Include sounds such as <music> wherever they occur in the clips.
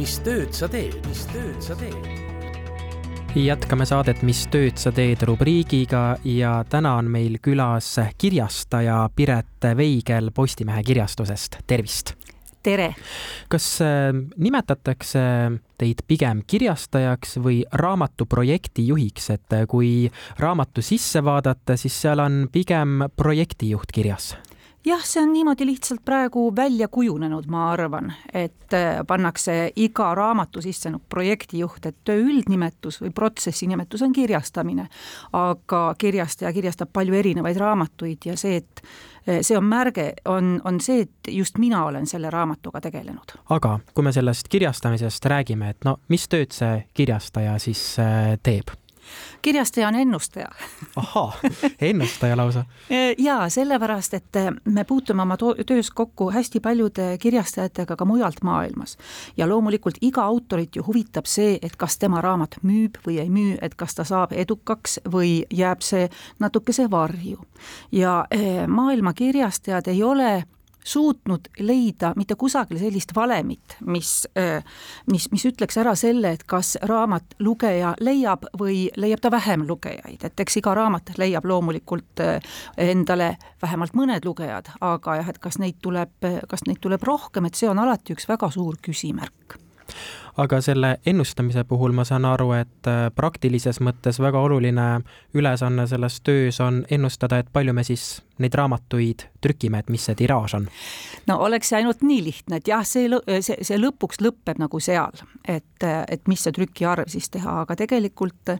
mis tööd sa teed, mis tööd sa teed? jätkame saadet Mis tööd sa teed rubriigiga ja täna on meil külas kirjastaja Piret Veigel Postimehe kirjastusest, tervist! tere! kas äh, nimetatakse teid pigem kirjastajaks või raamatu projektijuhiks, et kui raamatu sisse vaadata, siis seal on pigem projektijuht kirjas? Jah, see on niimoodi lihtsalt praegu välja kujunenud, ma arvan, et äh, pannakse iga raamatu sisse noh, projektijuht, et töö üldnimetus või protsessi nimetus on kirjastamine. aga kirjastaja kirjastab palju erinevaid raamatuid ja see, et äh, see on märge, on, on see, et just mina olen selle raamatuga tegelenud. aga kui me sellest kirjastamisest räägime, et no mis tööd see kirjastaja siis äh, teeb? Kirjastaja on ennustaja. ahhaa, ennustaja lausa. <laughs> ja sellepärast, et me puutume oma töös kokku hästi paljude kirjastajatega ka mujalt maailmas ja loomulikult iga autorit ju huvitab see, et kas tema raamat müüb või ei müü, et kas ta saab edukaks või jääb see natukese varju. ja eh, maailma kirjastajad ei ole suutnud leida mitte kusagil sellist valemit, mis, mis, mis ütleks ära selle, et kas raamat lugeja leiab või leiab ta vähem lugejaid, et eks iga raamat leiab loomulikult endale vähemalt mõned lugejad, aga jah, et kas neid tuleb, kas neid tuleb rohkem, et see on alati üks väga suur küsimärk aga selle ennustamise puhul ma saan aru, et äh, praktilises mõttes väga oluline ülesanne selles töös on ennustada, et palju me siis neid raamatuid trükime, et mis see tiraaž on? no oleks see ainult nii lihtne, et jah, see, see, see lõpuks lõpeb nagu seal, et, et mis see trükiarv siis teha, aga tegelikult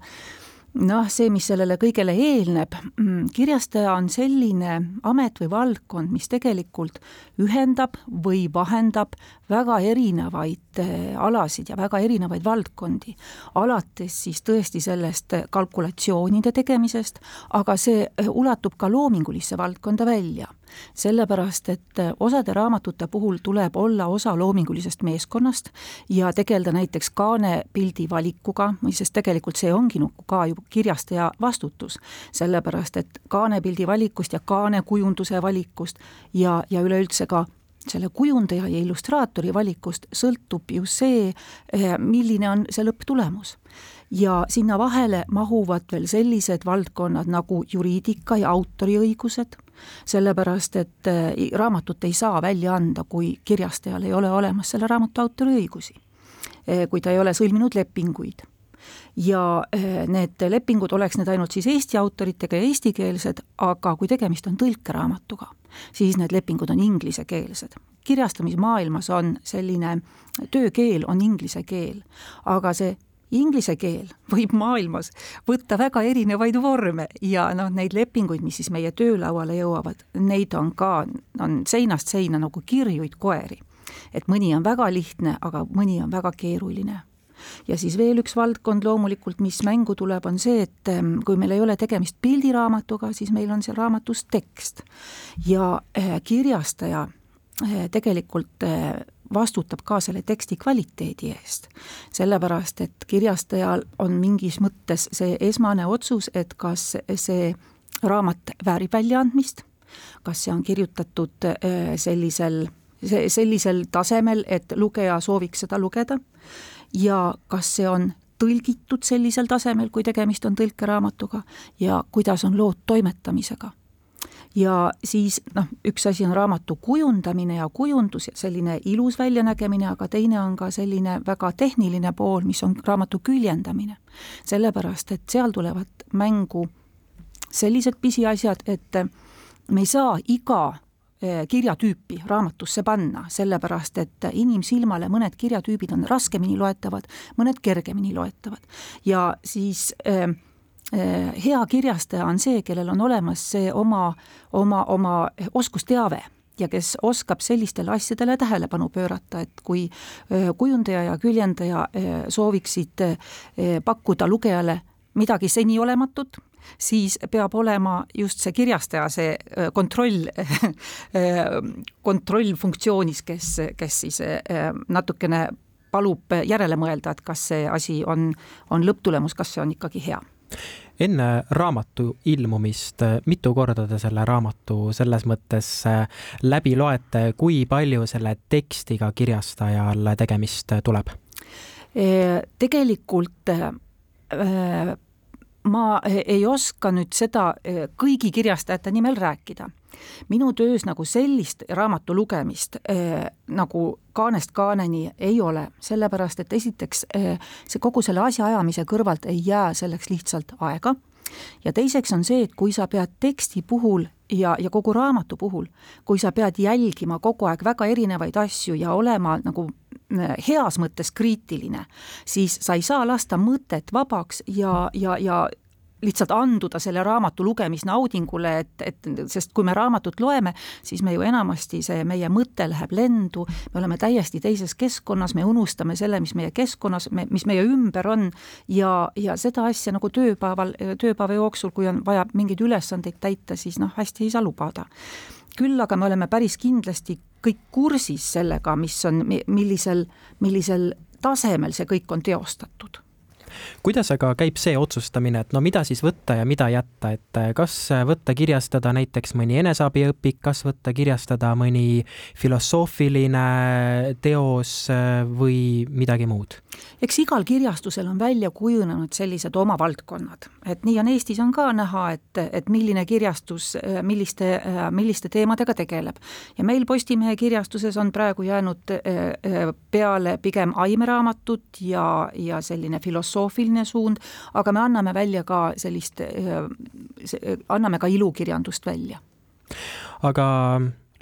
noh, see, mis sellele kõigele eelneb, mm, kirjastaja on selline amet või valdkond, mis tegelikult ühendab või vahendab väga erinevaid eh, alasid ja väga erinevaid valdkondi. alates siis tõesti sellest kalkulatsioonide tegemisest, aga see eh, ulatub ka loomingulisse valdkonda välja sellepärast et osade raamatute puhul tuleb olla osa loomingulisest meeskonnast ja tegeleda näiteks kaanepildi valikuga, sest tegelikult see ongi nagu ka ju kirjastaja vastutus, sellepärast et kaanepildi valikust ja kaanekujunduse valikust ja, ja üleüldse ka selle kujundaja ja illustraatori valikust sõltub ju see, eh, milline on see lõpptulemus. Ja sinna vahele mahuvad veel sellised valdkonnad nagu juriidika ja autoriõigused sellepärast et äh, raamatut ei saa välja anda, kui kirjastajal ei ole olemas selle raamatu autoriõigusi. Äh, kui ta ei ole sõlminud lepinguid ja äh, need lepingud oleks need ainult siis Eesti autoritega ja eestikeelsed, aga kui tegemist on tõlkeraamatuga, siis need lepingud on inglisekeelsed. kirjastamismaailmas on selline töökeel on inglise keel, aga see inglise keel võib maailmas võtta väga erinevaid vorme ja noh, neid lepinguid, mis siis meie töölauale jõuavad, neid on ka, on seinast seina nagu kirjuid koeri. et mõni on väga lihtne, aga mõni on väga keeruline ja siis veel üks valdkond loomulikult, mis mängu tuleb, on see, et kui meil ei ole tegemist pildiraamatuga, siis meil on seal raamatus tekst ja eh, kirjastaja eh, tegelikult eh, vastutab ka selle teksti kvaliteedi eest. sellepärast, et kirjastajal on mingis mõttes see esmane otsus, et kas see raamat väärib väljaandmist, kas see on kirjutatud äh, sellisel, sellisel tasemel, et lugeja sooviks seda lugeda ja kas see on tõlgitud sellisel tasemel, kui tegemist on tõlkeraamatuga ja kuidas on lood toimetamisega ja siis noh, üks asi on raamatu kujundamine ja kujundus, selline ilus väljanägemine, aga teine on ka selline väga tehniline pool, mis on raamatu küljendamine. sellepärast, et seal tulevad mängu sellised pisiasjad, et me ei saa iga eh, kirjatüüpi raamatusse panna, sellepärast et inimsilmale mõned kirjatüübid on raskemini loetavad, mõned kergemini loetavad ja siis äh, hea kirjastaja on see, kellel on olemas see oma, oma, oma oskusteave ja kes oskab sellistele asjadele tähelepanu pöörata, et kui eh, kujundaja ja küljendaja eh, sooviksid pakkuda lugejale midagi seniolematut, siis peab olema just see kirjastaja, see kontroll, <laughs> kontrollfunktsioonis, kes, kes siis natukene palub järele mõelda, et kas see asi on, on lõpptulemus, kas see on ikkagi hea enne raamatu ilmumist, mitu korda te selle raamatu selles mõttes äh, läbi loete, kui palju selle tekstiga kirjastajal tegemist tuleb? tegelikult ma ei oska nüüd seda kõigi kirjastajate nimel rääkida. Minu töös nagu sellist raamatu lugemist äh, nagu kaanest kaaneni ei ole, sellepärast et esiteks see kogu selle asjaajamise kõrvalt ei jää selleks lihtsalt aega ja teiseks on see, et kui sa pead teksti puhul ja, ja kogu raamatu puhul, kui sa pead jälgima kogu aeg väga erinevaid asju ja olema nagu äh, heas mõttes kriitiline, siis sa ei saa lasta mõtet vabaks ja, ja, ja lihtsalt anduda selle raamatu lugemisnaudingule, et, et sest kui me raamatut loeme, siis me ju enamasti, see meie mõte läheb lendu, me oleme täiesti teises keskkonnas, me unustame selle, mis meie keskkonnas, mis meie ümber on ja, ja seda asja nagu tööpäeval, tööpäeva jooksul, kui on vaja mingeid ülesandeid täita, siis noh, hästi ei saa lubada. küll aga me oleme päris kindlasti kõik kursis sellega, mis on, millisel, millisel tasemel see kõik on teostatud kuidas aga käib see otsustamine, et no mida siis võtta ja mida jätta, et eh, kas võtta kirjastada näiteks mõni eneseabiõpik, kas võtta kirjastada mõni filosoofiline teos eh, või midagi muud? Eks igal kirjastusel on välja kujunenud sellised oma valdkonnad, et nii on Eestis on ka näha, et, et milline kirjastus eh, milliste, milliste teemadega tegeleb. ja meil Postimehe kirjastuses on praegu jäänud peale pigem aimeraamatud ja, ja selline filosoofiline suund, aga me anname välja ka sellist, anname ka ilukirjandust välja. aga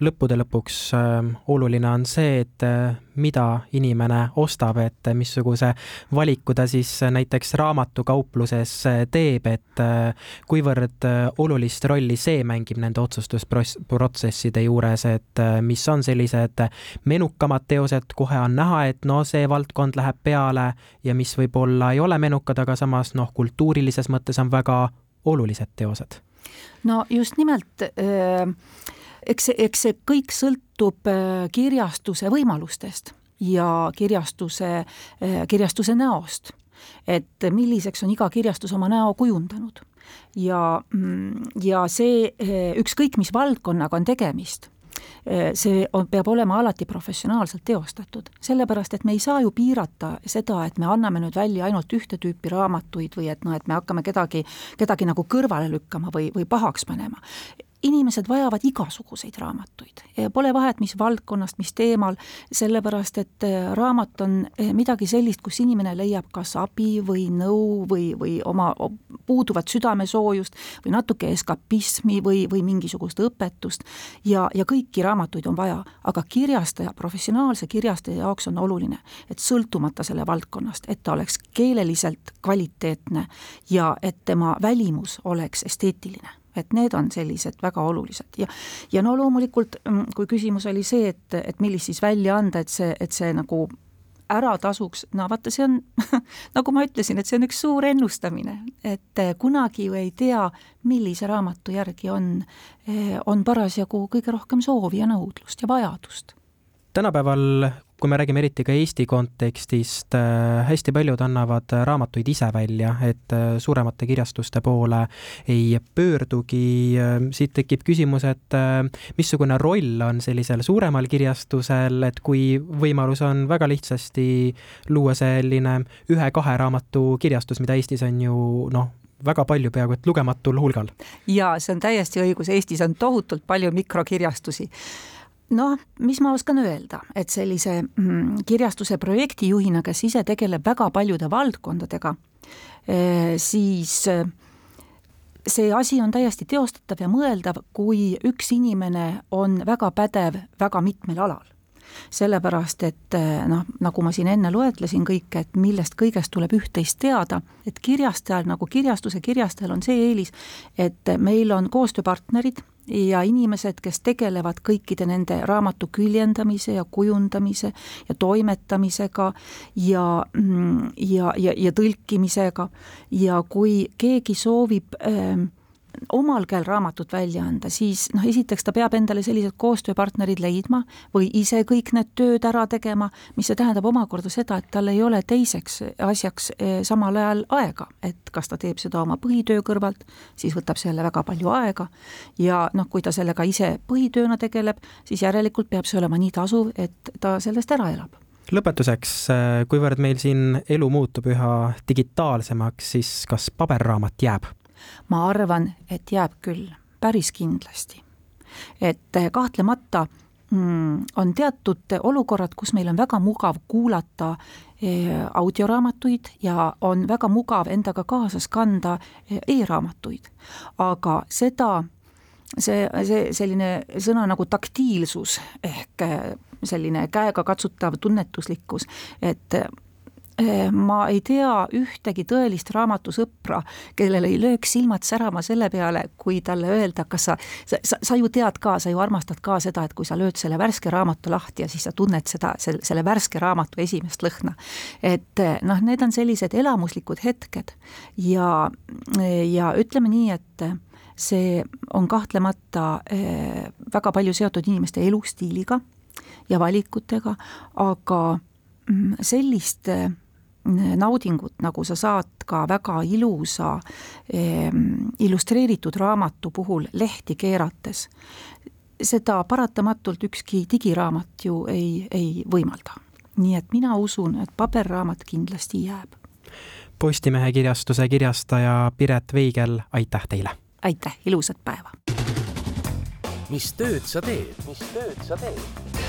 lõppude lõpuks äh, oluline on see, et äh, mida inimene ostab, et missuguse valiku ta siis näiteks raamatukaupluses äh, teeb, et äh, kuivõrd äh, olulist rolli see mängib nende otsustusprotsesside juures, et äh, mis on sellised menukamad teosed, kohe on näha, et no see valdkond läheb peale ja mis võib-olla ei ole menukad, aga samas noh, kultuurilises mõttes on väga olulised teosed. no just nimelt äh eks see, eks see kõik sõltub äh, kirjastuse võimalustest ja kirjastuse, äh, kirjastuse näost. et milliseks on iga kirjastus oma näo kujundanud. ja, mm, ja see, äh, ükskõik mis valdkonnaga on tegemist see on, peab olema alati professionaalselt teostatud, sellepärast et me ei saa ju piirata seda, et me anname nüüd välja ainult ühte tüüpi raamatuid või et noh, et me hakkame kedagi, kedagi nagu kõrvale lükkama või, või pahaks panema inimesed vajavad igasuguseid raamatuid, pole vahet, mis valdkonnast, mis teemal, sellepärast et äh, raamat on äh, midagi sellist, kus inimene leiab kas abi või nõu või, või oma puuduvat südamesoojust või natuke eskapismi või, või mingisugust õpetust. Ja, ja kõiki raamatuid on vaja, aga kirjastaja, professionaalse kirjastaja jaoks on oluline, et sõltumata selle valdkonnast, et ta oleks keeleliselt kvaliteetne ja et tema välimus oleks esteetiline et need on sellised väga olulised ja, ja no loomulikult, mm, kui küsimus oli see, et, et millist siis välja anda, et see, et see nagu ära tasuks, no vaata, see on <laughs> nagu ma ütlesin, et see on üks suur ennustamine, et eh, kunagi ju ei tea, millise raamatu järgi on, eh, on parasjagu kõige rohkem soovi ja nõudlust ja vajadust. Tänapäeval kui me räägime eriti ka Eesti kontekstist, äh, hästi paljud annavad raamatuid ise välja, et äh, suuremate kirjastuste poole ei pöördugi. Äh, siit tekib küsimus, et missugune roll on sellisel suuremal kirjastusel, et kui võimalus on väga lihtsasti luua selline ühe-kahe raamatu kirjastus, mida Eestis on ju noh, väga palju, peaaegu et lugematul hulgal. jaa, see on täiesti õigus, Eestis on tohutult palju mikrokirjastusi noh, mis ma oskan öelda, et sellise mm, kirjastuse projektijuhina, kes ise tegeleb väga paljude valdkondadega, eh, siis eh, see asi on täiesti teostatav ja mõeldav, kui üks inimene on väga pädev väga mitmel alal. Sellepärast et eh, noh, nagu ma siin enne loetlesin kõike, et millest kõigest tuleb üht-teist teada, et kirjastajal nagu kirjastuse kirjastajal on see eelis, et meil on koostööpartnerid ja inimesed, kes tegelevad kõikide nende raamatu küljendamise ja kujundamise ja toimetamisega ja, mm, ja, ja, ja tõlkimisega. Ja kui keegi soovib äh, omal käel raamatut välja anda, siis noh, esiteks ta peab endale sellised koostööpartnerid leidma või ise kõik need tööd ära tegema, mis see tähendab omakorda seda, et tal ei ole teiseks asjaks eh, samal ajal aega, et kas ta teeb seda oma põhitöö kõrvalt, siis võtab see jälle väga palju aega. Ja noh, kui ta sellega ise põhitööna tegeleb, siis järelikult peab see olema nii tasuv, et ta sellest ära elab. Lõpetuseks, kuivõrd meil siin elu muutub üha digitaalsemaks, siis kas paberraamat jääb? Ma arvan, et jääb küll, päris kindlasti. et kahtlemata mm, on teatud olukorrad, kus meil on väga mugav kuulata eh, audioraamatuid ja on väga mugav endaga kaasas kanda eh, e-raamatuid. aga seda, see, see selline sõna nagu taktiilsus ehk eh, selline käegakatsutav tunnetuslikkus, et Eh, ma ei tea ühtegi tõelist raamatusõpra, kellel ei lööks silmad särama selle peale, kui talle öelda, kas sa, sa, sa, sa ju tead ka, sa ju armastad ka seda, et kui sa lööd selle värske raamatu lahti ja siis sa tunned seda, selle, selle värske raamatu esimest lõhna. et eh, noh, need on sellised elamuslikud hetked ja, ja ütleme nii, et see on kahtlemata eh, väga palju seotud inimeste elustiiliga ja valikutega, aga mm, sellist naudingut, nagu sa saad ka väga ilusa eh, illustreeritud raamatu puhul lehti keerates, seda paratamatult ükski digiraamat ju ei, ei võimalda. nii et mina usun, et paberraamat kindlasti jääb. Postimehe kirjastuse kirjastaja Piret Veigel, aitäh teile! aitäh, ilusat päeva! mis tööd sa teed, mis tööd sa teed?